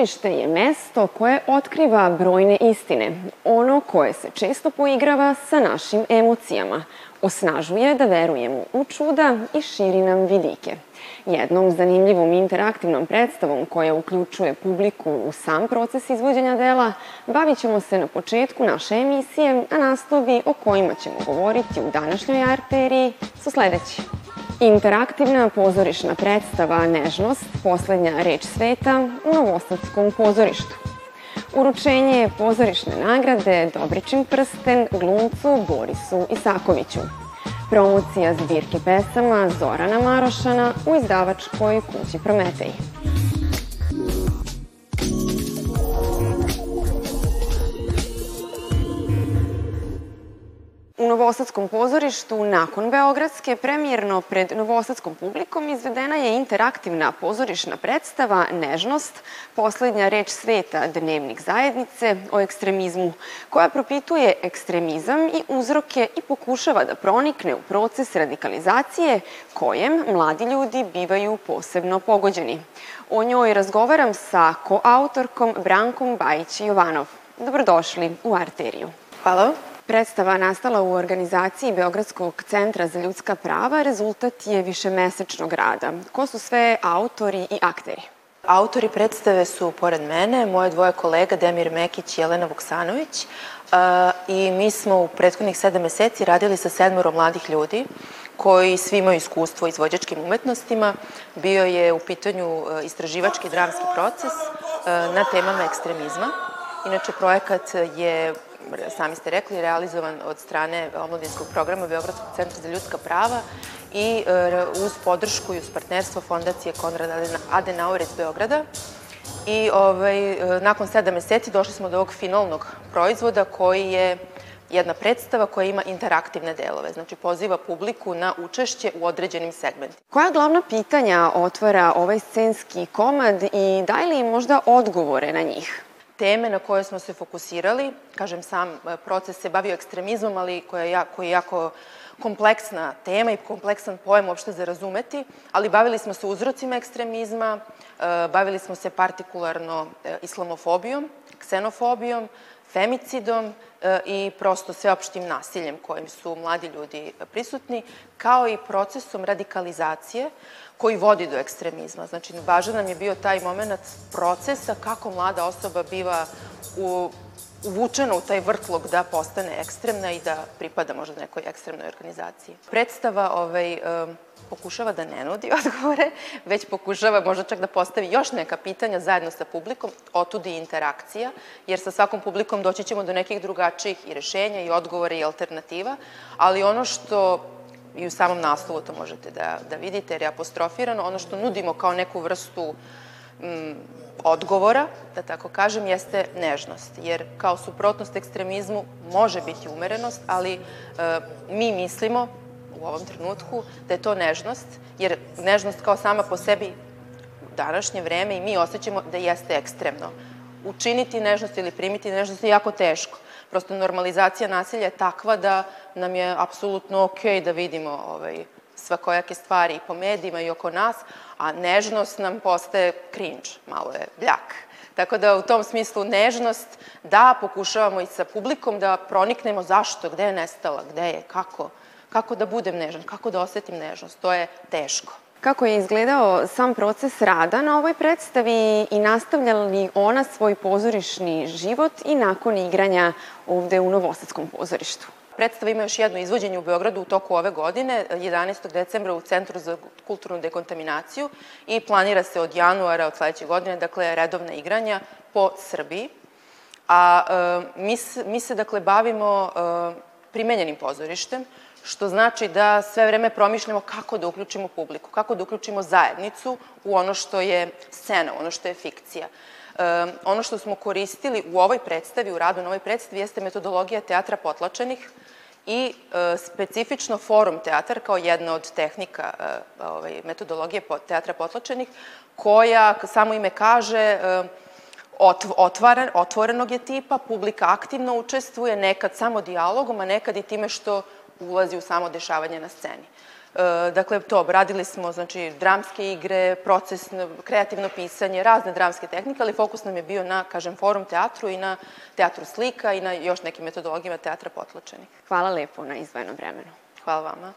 pozorište je mesto koje otkriva brojne istine, ono koje se često poigrava sa našim emocijama, osnažuje da verujemo u čuda i širi nam vidike. Jednom zanimljivom interaktivnom predstavom koja uključuje publiku u sam proces izvođenja dela, bavit ćemo se na početku naše emisije, a naslovi o kojima ćemo govoriti u današnjoj arteriji su sledeći. Interaktivna pozorišna predstava Nežnost, poslednja reč sveta u Novosadskom pozorištu. Uručenje pozorišne nagrade Dobričin prsten glumcu Borisu Isakoviću. Promocija zbirke pesama Zorana Marošana u izdavačkoj kući Prometej. Novosadskom pozorištu nakon Beogradske premijerno pred novosadskom publikom izvedena je interaktivna pozorišna predstava Nežnost, poslednja reč sveta dnevnik zajednice o ekstremizmu, koja propituje ekstremizam i uzroke i pokušava da pronikne u proces radikalizacije kojem mladi ljudi bivaju posebno pogođeni. O njoj razgovaram sa koautorkom Brankom Bajić-Jovanov. Dobrodošli u Arteriju. Hvala vam. Predstava nastala u organizaciji Beogradskog centra za ljudska prava rezultat je višemesečnog rada. Ko su sve autori i akteri? Autori predstave su, pored mene, moje dvoje kolega Demir Mekić i Jelena Vuksanović. I mi smo u prethodnih sedam meseci radili sa sedmoro mladih ljudi koji svi imaju iskustvo izvođačkim umetnostima. Bio je u pitanju e, istraživački dramski proces e, na temama ekstremizma. Inače, projekat je sami ste rekli, realizovan od strane omladinskog programa Beogradskog centra za ljudska prava i e, uz podršku i uz partnerstvo Fondacije Konrad Adenauer iz Beograda. I ovaj, e, nakon sedam meseci došli smo do ovog finalnog proizvoda koji je jedna predstava koja ima interaktivne delove, znači poziva publiku na učešće u određenim segmentima. Koja glavna pitanja otvara ovaj scenski komad i daje li možda odgovore na njih? Teme na koje smo se fokusirali. Kažem, sam e, proces se bavio ekstremizmom, ali koja je, jako, jako kompleksna tema i kompleksan pojem uopšte za razumeti, ali bavili smo se uzrocima ekstremizma, e, bavili smo se partikularno e, islamofobijom, ksenofobijom, femicidom i prosto sveopštim nasiljem kojim su mladi ljudi prisutni, kao i procesom radikalizacije koji vodi do ekstremizma. Znači, važan nam je bio taj moment procesa kako mlada osoba biva u, uvučena u taj vrtlog da postane ekstremna i da pripada možda nekoj ekstremnoj organizaciji. Predstava ovaj, um, pokušava da ne nudi odgovore, već pokušava možda čak da postavi još neka pitanja zajedno sa publikom, otud i interakcija, jer sa svakom publikom doći ćemo do nekih drugačijih i rešenja i odgovora i alternativa, ali ono što i u samom naslovu to možete da, da vidite, jer je apostrofirano. Ono što nudimo kao neku vrstu m, odgovora, da tako kažem, jeste nežnost. Jer kao suprotnost ekstremizmu može biti umerenost, ali e, mi mislimo u ovom trenutku da je to nežnost, jer nežnost kao sama po sebi u današnje vreme i mi osjećamo da jeste ekstremno. Učiniti nežnost ili primiti nežnost je jako teško. Prosto normalizacija nasilja je takva da nam je apsolutno okej da vidimo ovaj, svakojake stvari i po medijima i oko nas, a nežnost nam postaje cringe, malo je bljak. Tako da u tom smislu nežnost, da, pokušavamo i sa publikom da proniknemo zašto, gde je nestala, gde je, kako, kako da budem nežan, kako da osetim nežnost, to je teško. Kako je izgledao sam proces rada na ovoj predstavi i nastavlja li ona svoj pozorišni život i nakon igranja ovde u Novosadskom pozorištu? Predstava ima još jedno izvođenje u Beogradu u toku ove godine, 11. decembra u Centru za kulturnu dekontaminaciju i planira se od januara od sledeće godine, dakle, redovna igranja po Srbiji. A e, mi, mi se, dakle, bavimo e, primenjenim pozorištem, što znači da sve vreme promišljamo kako da uključimo publiku, kako da uključimo zajednicu u ono što je scena, ono što je fikcija. E, ono što smo koristili u ovoj predstavi, u radu na ovoj predstavi, jeste metodologija teatra potlačenih i e, specifično forum teatar kao jedna od tehnika e, ovaj, metodologije teatra potlačenih, koja, samo ime kaže, e, otvaren, otvorenog je tipa, publika aktivno učestvuje, nekad samo dijalogom, a nekad i time što ulazi u samo dešavanje na sceni. E, dakle, to, radili smo, znači, dramske igre, proces, kreativno pisanje, razne dramske tehnike, ali fokus nam je bio na, kažem, forum teatru i na teatru slika i na još nekim metodologijama teatra potlačenih. Hvala lepo na izvojenom vremenu. Hvala vama.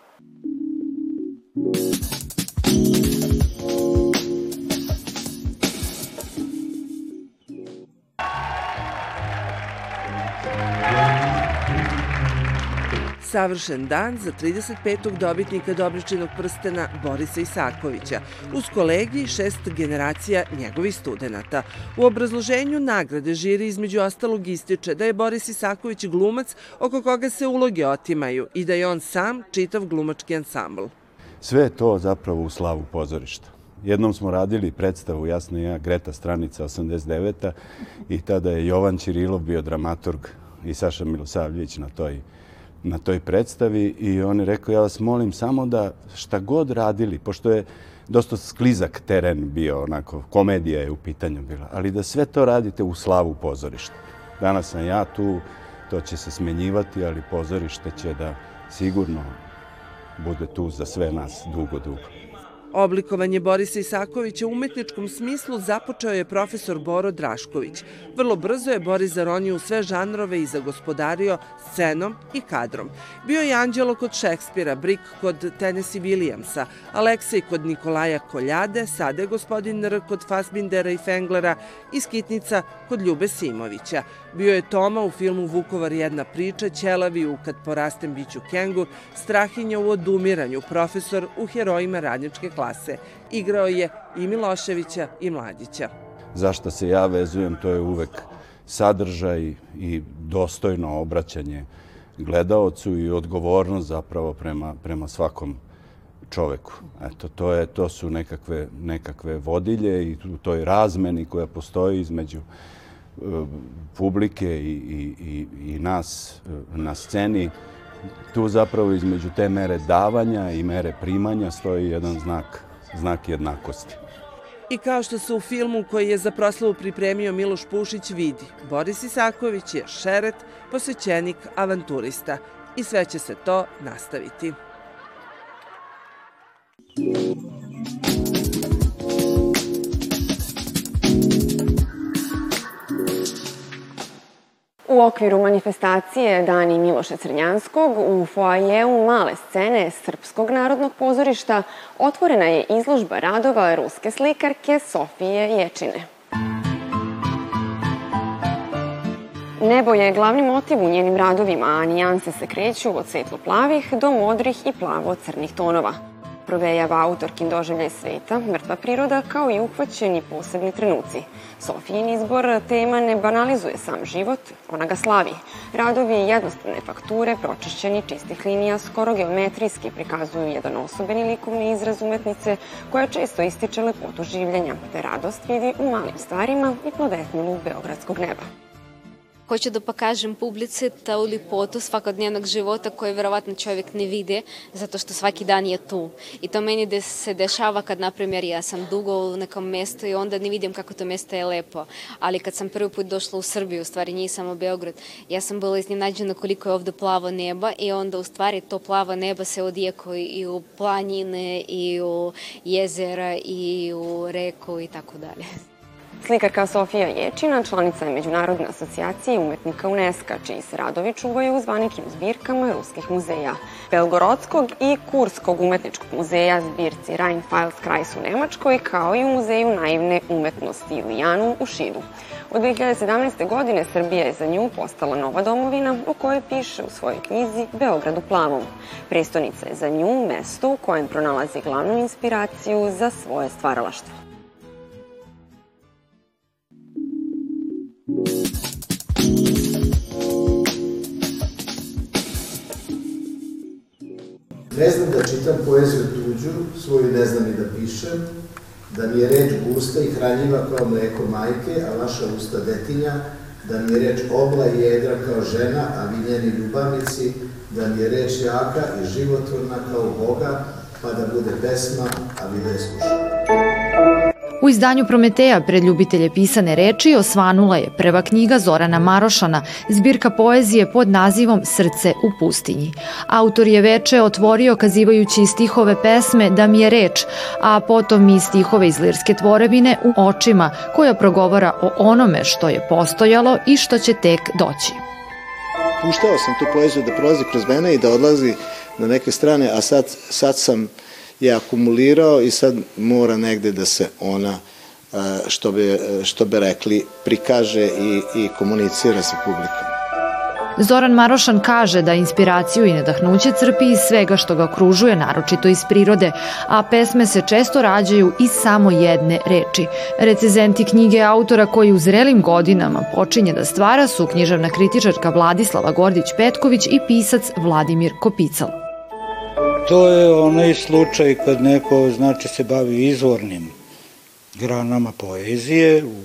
Savršen dan za 35. dobitnika Dobričinog prstena Borisa Isakovića, uz kolegi šest generacija njegovih studenta. U obrazloženju nagrade žiri između ostalog ističe da je Boris Isaković glumac oko koga se uloge otimaju i da je on sam čitav glumački ansambl. Sve to zapravo u slavu pozorišta. Jednom smo radili predstavu, jasno ja, Greta stranica 89. i tada je Jovan Čirilov bio dramaturg i Saša Milosavljević na toj na toj predstavi i on je rekao, ja vas molim samo da šta god radili, pošto je dosta sklizak teren bio, onako, komedija je u pitanju bila, ali da sve to radite u slavu pozorišta. Danas sam ja tu, to će se smenjivati, ali pozorište će da sigurno bude tu za sve nas dugo, dugo. Oblikovanje Borisa Isakovića u umetničkom smislu započeo je profesor Boro Drašković. Vrlo brzo je Boris zaronio u sve žanrove i zagospodario scenom i kadrom. Bio je Anđelo kod Šekspira, Brik kod Tennessee Williamsa, Aleksej kod Nikolaja Koljade, Sade gospodin R kod Fassbindera i Fenglera i Skitnica kod Ljube Simovića. Bio je Toma u filmu Vukovar jedna priča, Ćelavi u Kad porastem biću kengur, Strahinja u odumiranju, profesor u Herojima radničke klase. Igrao je i Miloševića i Mladića. Zašto se ja vezujem, to je uvek sadržaj i dostojno obraćanje gledaocu i odgovornost zapravo prema, prema svakom čoveku. Eto, to, je, to su nekakve, nekakve vodilje i u toj razmeni koja postoji između publike i, i, i, nas e, na sceni, tu zapravo između te mere davanja i mere primanja stoji jedan znak, znak jednakosti. I kao što se u filmu koji je za proslavu pripremio Miloš Pušić vidi, Boris Isaković je šeret, posvećenik, avanturista i sve će se to nastaviti. Okviru manifestacije Dani Miloša Crnjanskog u foajeu male scene Srpskog narodnog pozorišta otvorena je izložba radova ruske slikarke Sofije Ječine. Nebo je glavni motiv u njenim radovima, a nijanse se kreću od svetlo-plavih do modrih i plavo-crnih tonova provejava autorkin doživljaj sveta, mrtva priroda, kao i uhvaćeni posebni trenuci. Sofijin izbor tema ne banalizuje sam život, ona ga slavi. Radovi jednostavne fakture, pročišćeni čistih linija, skoro geometrijski prikazuju jedan osoben likovni izraz umetnice koja često ističe lepotu življenja, te radost vidi u malim stvarima i plovetnilu beogradskog neba. Hoću da pokažem publici ta lipotu svakodnevnog života koju verovatno čovjek ne vide, zato što svaki dan je tu. I to meni de se dešava kad, na primjer, ja sam dugo u nekom mestu i onda ne vidim kako to mesto je lepo. Ali kad sam prvi put došla u Srbiju, u stvari nisam u Beograd, ja sam bila iznenađena koliko je ovde plavo neba i onda u stvari to plavo neba se odijeko i u planine i u jezera i u reku i tako dalje. Slikarka Sofija Ječina članica je Međunarodne asocijacije umetnika UNESCO, čiji se radovi čuvaju u zvaničnim zbirkama ruskih muzeja. Belgorodskog i Kurskog umetničkog muzeja zbirci Rheinfels-Kreis u Nemačkoj, kao i u Muzeju naivne umetnosti Ilijanu u Šidu. Od 2017. godine Srbija je za nju postala nova domovina u kojoj piše u svojoj knjizi Beograd u plavom. Prestonica je za nju mesto u kojem pronalazi glavnu inspiraciju za svoje stvaralaštvo. Ne znam da čitam poeziju tuđu, svoju ne znam i da pišem, da mi je reč gusta i hranjiva kao mleko majke, a vaša usta detinja, da mi je reč obla i jedra kao žena, a vi njeni ljubavnici, da mi je reč jaka i životvorna kao Boga, pa da bude pesma, a vi da je slušam. U izdanju Prometeja pred ljubitelje pisane reči osvanula je prva knjiga Zorana Marošana, zbirka poezije pod nazivom Srce u pustinji. Autor je veče otvorio kazivajući stihove pesme Da mi je reč, a potom i stihove iz lirske tvorevine u očima koja progovara o onome što je postojalo i što će tek doći. Puštao sam tu poeziju da prolazi kroz mene i da odlazi na neke strane, a sad, sad sam je akumulirao i sad mora negde da se ona, što bi, što bi rekli, prikaže i, i komunicira sa publikom. Zoran Marošan kaže da inspiraciju i nadahnuće crpi iz svega što ga okružuje, naročito iz prirode, a pesme se često rađaju iz samo jedne reči. Recezenti knjige autora koji u zrelim godinama počinje da stvara su književna kritičarka Vladislava Gordić-Petković i pisac Vladimir Kopical. To je onaj slučaj kad neko znači se bavi izvornim granama poezije u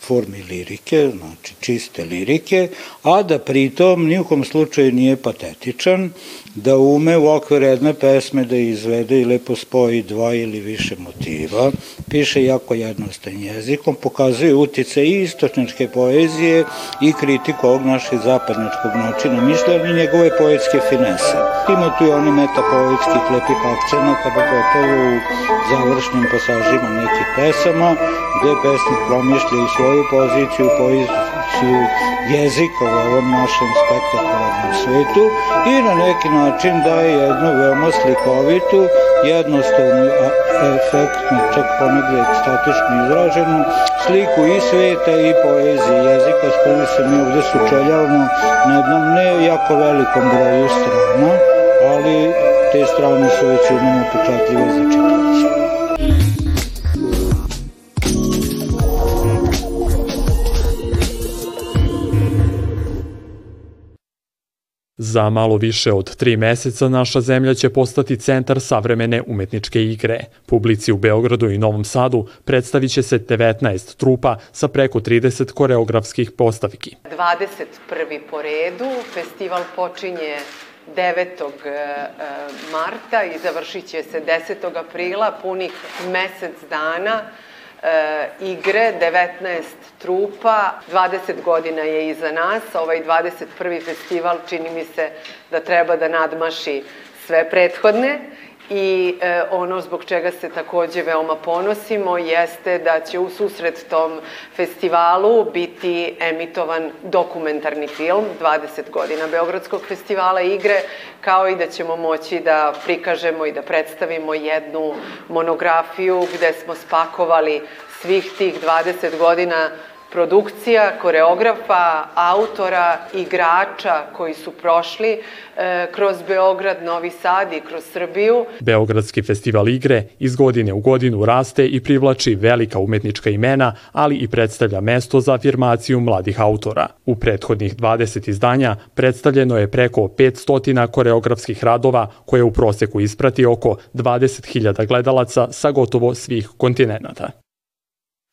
formi lirike, znači čiste lirike, a da pritom nijukom slučaju nije patetičan, da ume u okviru jedne pesme da izvede i lepo spoji dva ili više motiva, piše jako jednostavnim jezikom, pokazuje utice i istočničke poezije i kritiku ovog našeg zapadničkog načina mišljenja i njegove poetske finese. Ima tu i oni metapoetskih lepih akcenata, pogotovo u završnim pasažima nekih pesama, gde pesnik promišlja i svoju poziciju, poziciju jezika u našem spektakularnom svetu i na neki način daje jednu veoma slikovitu, jednostavnu, efektnu, čak ponegde ekstatično izraženu sliku i sveta i poezije jezika s kojim se mi ovde sučeljavamo na jednom ne jako velikom broju strana, ali te strane su većinom upečatljive za čitavce. Za malo više od tri meseca naša zemlja će postati centar savremene umetničke igre. Publici u Beogradu i Novom Sadu predstavit će se 19 trupa sa preko 30 koreografskih postavki. 21. po redu, festival počinje 9. marta i završit će se 10. aprila, punih mesec dana e, igre, 19 trupa, 20 godina je iza nas, ovaj 21. festival čini mi se da treba da nadmaši sve prethodne i e, ono zbog čega se takođe veoma ponosimo jeste da će u susret tom festivalu biti emitovan dokumentarni film 20 godina Beogradskog festivala igre, kao i da ćemo moći da prikažemo i da predstavimo jednu monografiju gde smo spakovali svih tih 20 godina produkcija, koreografa, autora, igrača koji su prošli e, kroz Beograd, Novi Sad i kroz Srbiju. Beogradski festival igre iz godine u godinu raste i privlači velika umetnička imena, ali i predstavlja mesto za afirmaciju mladih autora. U prethodnih 20 izdanja predstavljeno je preko 500 koreografskih radova koje u proseku isprati oko 20.000 gledalaca sa gotovo svih kontinenta.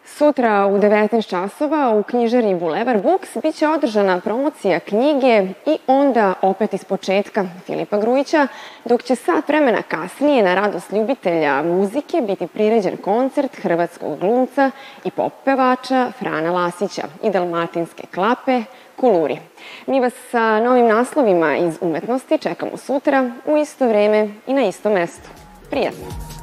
Sutra u 19 časova u knjižari Bulevar Books biće održana promocija knjige i onda opet iz početka Filipa Grujića, dok će sat vremena kasnije na radost ljubitelja muzike biti priređen koncert hrvatskog glumca i pop pevača Frana Lasića i dalmatinske klape Kuluri. Mi vas sa novim naslovima iz umetnosti čekamo sutra u isto vreme i na isto mesto. Prijatno!